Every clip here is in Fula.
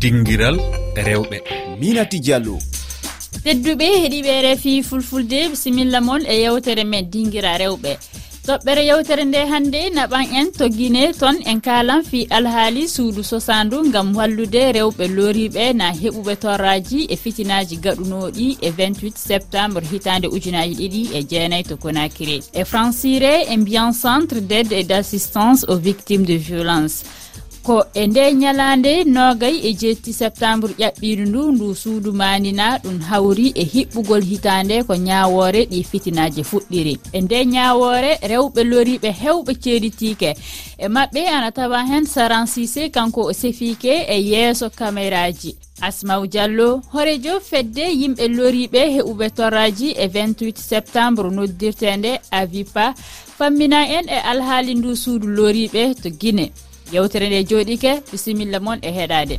dinguiral rewɓe. Minati diallo. Tedduɓe heeɗiɓe refi fulfulde bisimilla moon e yewtere men dinguira rewɓe. Toɓɓere yewtere nde hannde naɓan en to guine toon en kalan fi alhaali suudu sosandu gam wallude rewɓe looriɓe na heɓuɓe torraji e fitinaji gaɗunoɗi e 28 septembre hitande ujunaji ɗiɗi e jeenayyi to konakiri e francire e mbiyan centre d' aide et d' assistance aux victimes de violence. ko e nde ñalande nogay e jetti septembre ƴaɓɓiru ndu ndu suudu manina ɗum hawri e hiɓɓugol hitande ko ñawore ɗi fitinaji fuɗɗiri. E nde ñawore rewɓe loriɓe hewɓe ceeɗitike e maɓɓe ana tawa hen saran sisé kanko o sefike e yeeso caméraji asmaw diallo horejo fedde yimɓe loriɓe heɓuɓe torraji e 28 septembre noddirtende avipa fammina en e alhaali ndu suudu loriɓe to guine yewtere nde jooɗike bisimilla moon e heɗade.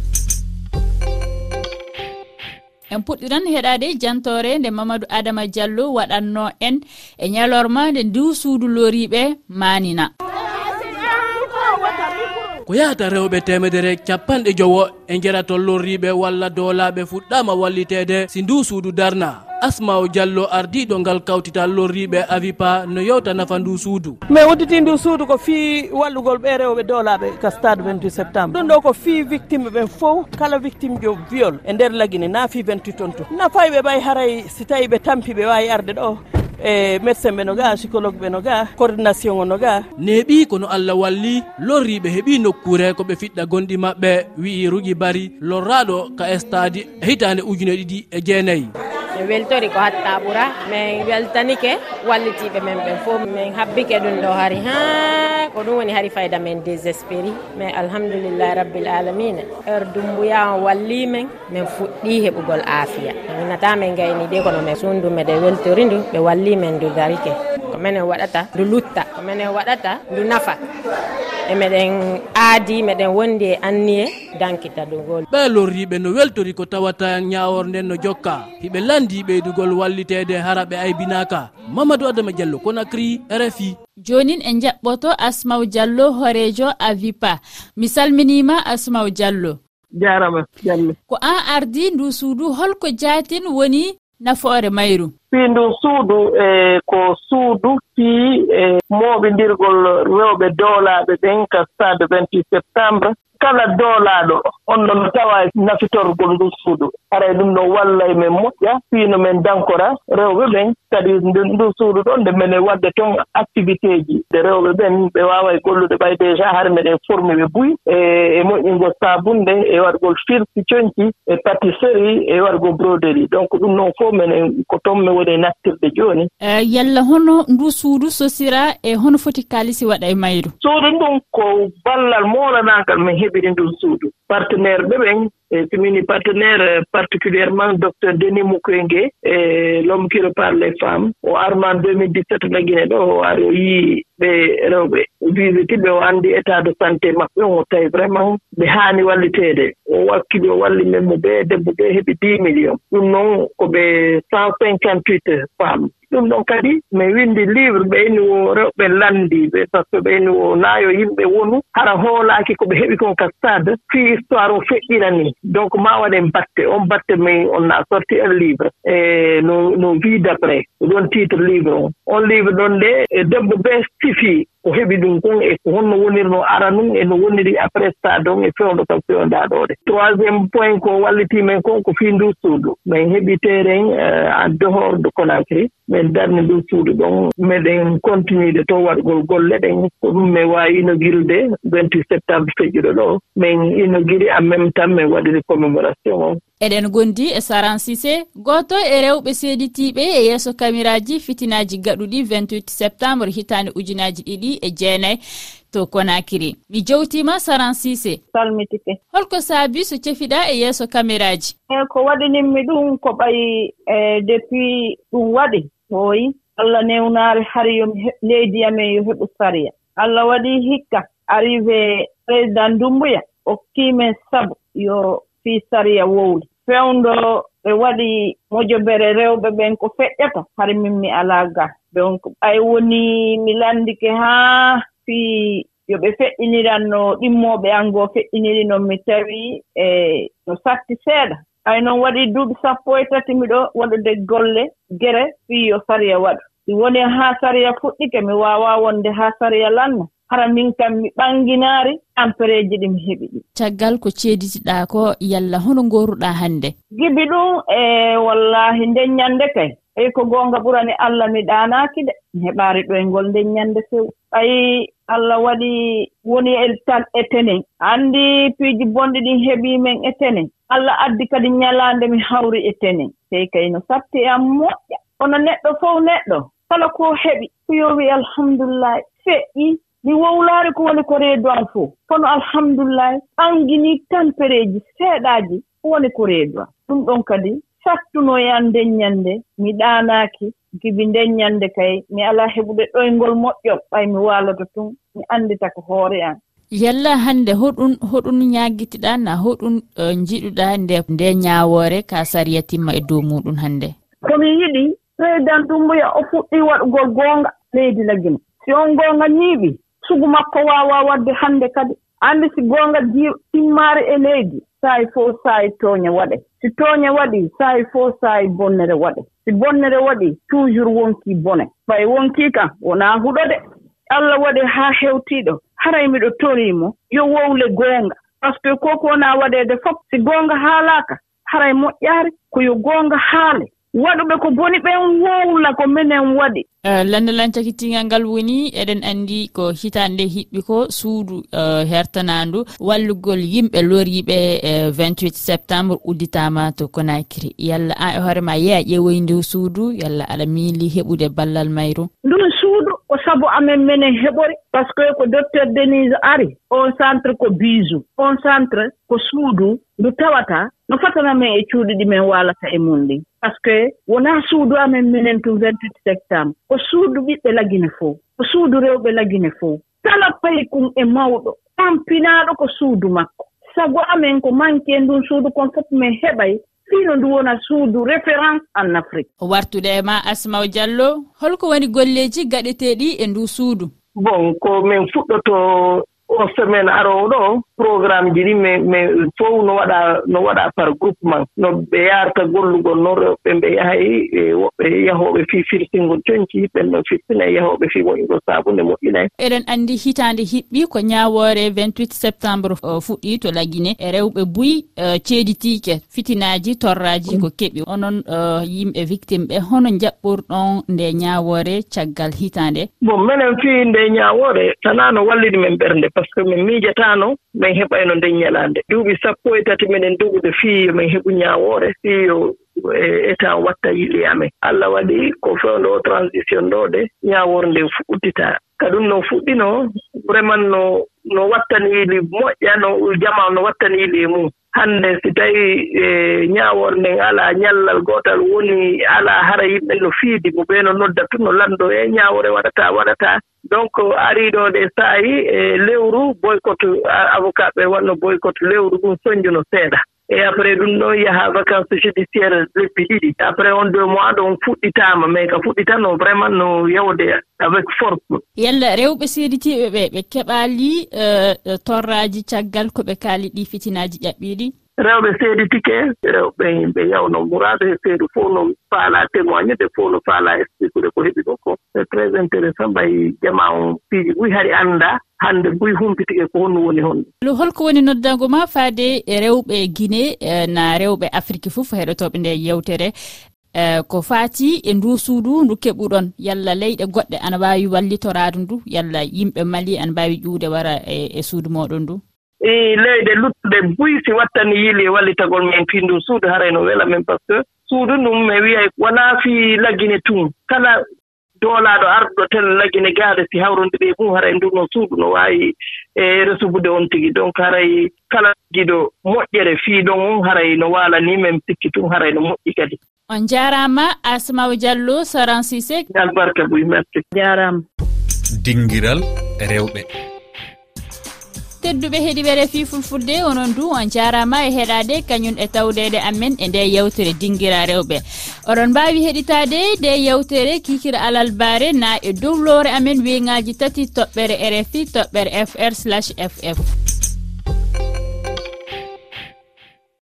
En puɗɗiran heɗade jantore nde mamadou adama diallo waɗanno en e ñalorma nde ndu suudu loriɓe manina. Ko yahata rewɓe temedere capanɗe jowo e gueɗa lorriɓe walla dowlaɓe fuɗɗama wallitede si ndu suudu darna. asmao diallo ardiɗo ngal kawtital lorriɓe avipa no yewta nafa ndu suudu. Mais udditi ndu suudu ko fi wallugol ɓe rewɓe dowlaɓe ka stade 28 septembre. Ɗum ɗo ko fi victime ɓen fof kala victime jo viol e nder lagine naafi 28 tonne to. Nafayɓe ɓay haray si tawi ɓe tampi ɓe wawi arde ɗo e médecin ɓe no ga psycologue ɓe no ga coordination o no ga neeɓi kono allah walli lorriɓe heeɓi nokkure koɓe fiɗɗa gonɗi maɓɓe wi'i rugui bari lorraɗo ka estadi hitande ujune ɗiɗi e jeenayyi. mi weltori ko hatta ɓura. Min weltanike wallitiɓe men ɓen fof min habbike ɗum ɗo hari ha ko ɗum woni hari fayda men désespéri mais alhamdoulillahi rabbil alamina heure dumbuya o walli men min fuɗɗi heɓugol aafiya minata min gayni ɗe kono min sundume ɗe weltori ndu ɓe walli men ndu darike. Ko minen waɗata ndu lutta ko minen waɗata ndu nafa. e meɗen aadi meɗen wondi e anniye dankita ɗumgol ɓe lorriɓe no weltori ko tawata ñawor nden no jokka. Hiɓe landi ɓeydugol wallitede hara ɓe aybinaka. Mamadou adama diallo konacry rfi jonin en jaɓɓoto asmaw diallo horejo avipa. Mi salminima asmaw diallo. Jarama diallo. Ko an ardi ndu suudu holko jaatin woni nafoore mayru. fii ɓiindu suudu e ko suudu fii e mooɓindirgol rewɓe doolaaɓe ɓen ka kastade 28 septembre. Kala doolaaɗo on ɗon tawa nafitorgol ndu suudu. Aray e ɗum no walla e men moƴƴa fiino men dankora rewɓe ɓen kadi ndu suudu ɗon nde mene waɗde toon activité ji. Nde rewɓe ɓen ɓe waawa e gollude ɓay déjà hare meɗen formi ɓe buy. E, e moƴƴingol saabunde e waɗgol firti coñci e patisserie e waɗgol broderie. Donc ɗum noon fof menen ko toon mi woni nattirɗe jooni. Eh, yalla hono ndu suudu sosira e hono foti kaalisi waɗa e mayru? Suudu ndun ko ballal mawlanaagal min heɓiri ndun suudu. partenaire ɓe ɓen e comini partenaire particulièrement docteur denis mukwenge e l'homme qui repart les femmes o arman 2017 nagine ɗo o ari o yii ɓe rewɓe visitiɓe o anndi état de santé maɓɓe. On o tawi vraiment ɓe haani walliteede. O wakkili o walli men mo ɓe debbo ɓe heɓi 10 million ɗum noon ko ɓe 158 femmes. ɗum ɗon kadi mi winndi livre ɓeyni wo rewɓe lanndiiɓe par ce que ɓeyni wo naayo yimɓe wonu. Hara hoolaaki ko ɓe heɓi kon ka stade fii histoire o feƴƴina ni. Donc ma waɗen batte on batte min on na sorti un livre. E no no vie d' après ɗon titre livre on on livre ɗon nde e debbo ɓe sifii o heɓi ɗum kon e honno wonirno ara num e no woniri après sta donc e fewndo kam fewndaa troisiéme point ko wallitii men kon ko fii ndu suudu. Min heɓi terrain euh, en dehors de conacry min darni ndu suudu ɗon. Meɗen continuide to waɗgol golle ɗen ko ɗum min waawi inogirde 28 septembre feƴƴuɗo ɗo. Min inogiri en même temps min waɗiri commémoration on eɗen gondi e saran sisé goto e rewɓe seeditiɓe e yeeso kamiraji fitinaji gaɗuɗi 28 septembre hitande ujunaji ɗiɗi e jeenayi to konakiri. Mi jewtima saran sisé salmitike. Holko saabi so cefiɗa e yeeso kamiraji eyi eh, ko waɗinimmi ɗum ko ɓayi e eh, depuis ɗum waɗi hooyi. Allah newnaare hari yomi leydi amen yo heɓu sariya. Allah waɗi hikka arrivé président dumbuya okkimen sabu yo fii sariya wowli. Fewndo ɓe waɗi mojobere rewɓe ɓen ko feƴƴata hare min mi alaa ga. Donc ɓay woni mi lanndike haa fii yo ɓe feƴƴiniranno ɗimmooɓe an ngoo feƴƴiniri noon mi tawii e no satti seeɗa. Ay noon waɗii duuɓi sappo e tati miɗo waɗude golle gere fii yo sariya waɗu si woni haa sariya fuɗɗike mi waawaa wonde haa sariya lanna. hara min kam mi ɓanginaari ampereeji ɗi mi heɓi ɗi. Caggal ko ceeditiɗaa ko yalla hono ngooruɗaa hannde? Gibi ɗum e wallahi nden ñannde kay. Eyi ko goonga ɓurani allah mi ɗaanaaki de mi heɓaari ɗoyngol nden ñannde few ɓayi allah waɗi woni e tan e tenen anndi piiji bonɗi ɗin heɓii men e tenen allah addi kadi ñalaande mi hawri e tenen sey kay no satti am moƴƴa. Ono neɗɗo fof neɗɗo. Kala ko heɓi. Ko yo wi alhamdulillahi. Feƴƴi. mi wowlaare ko woni ko reedu an fof kono alhamdulillahi ɓanginii tampereeji seeɗaaji woni ko reedu an ɗum ɗon kadi sattunoyan ndeññannde mi ɗaanaaki gibi ndeññannde kay mi alaa heɓude ɗoyngol moƴƴol ɓay mi waalata tun mi anndita ko hoore an yalla hannde hoɗum hoɗum ñaaggitiɗaa na hoɗum njiɗuɗaa nde nde ñaawoore ka sariya timma e dow muɗum hannde? Ko mi yiɗi président ɗum o fuɗɗii waɗugol goonga leydi lagima si on goonga ñiiɓi sugu makko waawaa waɗde hannde kadi. Anndi si goonga di timmaare e leydi saay fof saay tooña waɗe. Si tooña waɗii saay fof saay bonnere waɗe. Si bonnere waɗii toujours wonkii bone. Fay wonkii kan wonaa huɗode allah waɗi haa heewtiiɗo haray miɗo toriimo yo wowle goonga par ce que koko wonaa waɗeede fof si goonga haalaaka haray moƴƴaari ko yo goonga haale. waɗuɓe ko boni ɓen wowla ko minen waɗi. Eh, Lanndalancaki tingal ngal woni eɗen anndi ko hitande hiɓɓi ko suudu eh, hertanandu wallugol yimɓe loriɓe 28 eh, septembre udditama to konakiri yalla an e hoorema yeeya ƴewoy ndu suudu yalla aɗa miili heɓude ballal mayru. Ndun suudu ko sabu amen minen heɓori par ce que ko docteur denise ari on centre ko bisu on centre ko suudu ndu tawata no fotanamen e cuuɗi ɗi men waalata e mun ɗin. Par ce que wonaa suudu amen minen to 28 septembre. Ko suudu ɓiɓɓe lagine fof ko suudu rewɓe lagine fof kala paykun e mawɗo. Tampinaaɗo ko suudu makko. Sago amen ko manki e ndun suudu kon fof min heɓay. Fiino ndu wona suudu référence en afrique. Wartude e ma asmaw diallo holko woni golleeji gaɗeteeɗi e ndu suudu? Bon ko min fuɗɗoto o men aroowo ɗo programme ji ɗi mais fof no waɗa no waɗa par groupement no ɓe yarta gollugol noon rewɓe ɓe yahay e woɓɓe yahooɓe fii firtingol coñci ɓen ɗon firtina e yahooɓe fii woñugol saabunde moƴƴina eɗen anndi hitaande hiɓɓi ko ñaawoore 28 septembre fuɗɗi to lagine e rewɓe buyi e, ceedi tiike fitinaaji torraaji ko keɓi. Onon e, yimɓe victime ɓe hono jaɓɓorɗon nde ñaawoore caggal hitaande bon minen fii nde ñaawoore tanaa no wallidi men ɓernde par ce que min miijataano min heɓayno nden ñalaande duuɓi sappo e tati minen dogude fiiyo min heɓu ñaawoore fiiyo e, e état watta yiɗi amen. Allah waɗi ko fewndo o transition ɗo de ñaawoore nde fuɗɗitaa ka ɗum no fuɗɗinoo vraiment no no wattani yiɗi moƴƴa no jama no wattani yiɗi e mum. hannde si tawii e ñaawoore nden alaa ñallal gootal woni alaa hara yimɓe no fiidi mo ɓeeno nodda tun no lanndo e ñaawoore waɗataa waɗataa. Donc ariiɗo ɗe saayii e lewru boycote avocat ɓe waɗno boycote lewru ɗum soñjuno seeɗa. e après ɗum ɗon yaha vacance judiciaire lebbi ɗiɗi. Après on deux mois :fra ɗo on fuɗɗitaama mais :fra ko fuɗɗitatnoo vraiment no yawde avec force. Yalla rewɓe seeditiiɓe ɓe ɓe keɓaali %e euh, torlaaji caggal ko ɓe kaali ɗi fitinaaji ƴaɓɓiiɗi rewɓe seedi tike rewɓe yimɓe yawno muraado e seedu fof no faalaa témoigne de fof no faalaa expliqué ko heɓi ɗo ko. C'est très intéressant mbay jama on piiji ɓuy hari anndaa hannde mbuy humpitike ko honno woni hon. Lo holko woni noddago ma faade e rewɓe guine e na rewɓe afrique fof heɗotooɓe nde yewtere. E, ko faati e ndu suudu ndu keɓuɗon. Yalla leyɗe goɗɗe ana waawi wallitoraadu ndu yalla yimɓe mali ana mbaawi ƴuude wara e suudu mooɗon ndu. i leyɗe luttuɗe buysi wattani yili e wallitagol men fii ndum suudu haray no wela men par ce que suudu ndum mi e wiyay wonaa fii lagine tun kala doolaaɗo arduɗo tele lagine gaade si hawrondiri mum haray ndunoo suudu no waawi e resubude on tigi. Donc haray kala giɗo moƴƴere fii ɗon on haray no waalani men sikki tun haray no moƴƴi kadi. On jaaraama asmaw diallo soran sisé albarka buy merci. Jaaraama. Dinngiral rewɓe. tedduɓe heeɗiɓe fi fulfulde onon du on jarama e heɗade kañum e tawdede amen e nde yewtere dinguira rewɓe. Oɗon mbawi heɗitade nde yewtere kikira alal bare na e dowlore amen wiyngaji tati toɓɓere rfi toɓɓere fr ff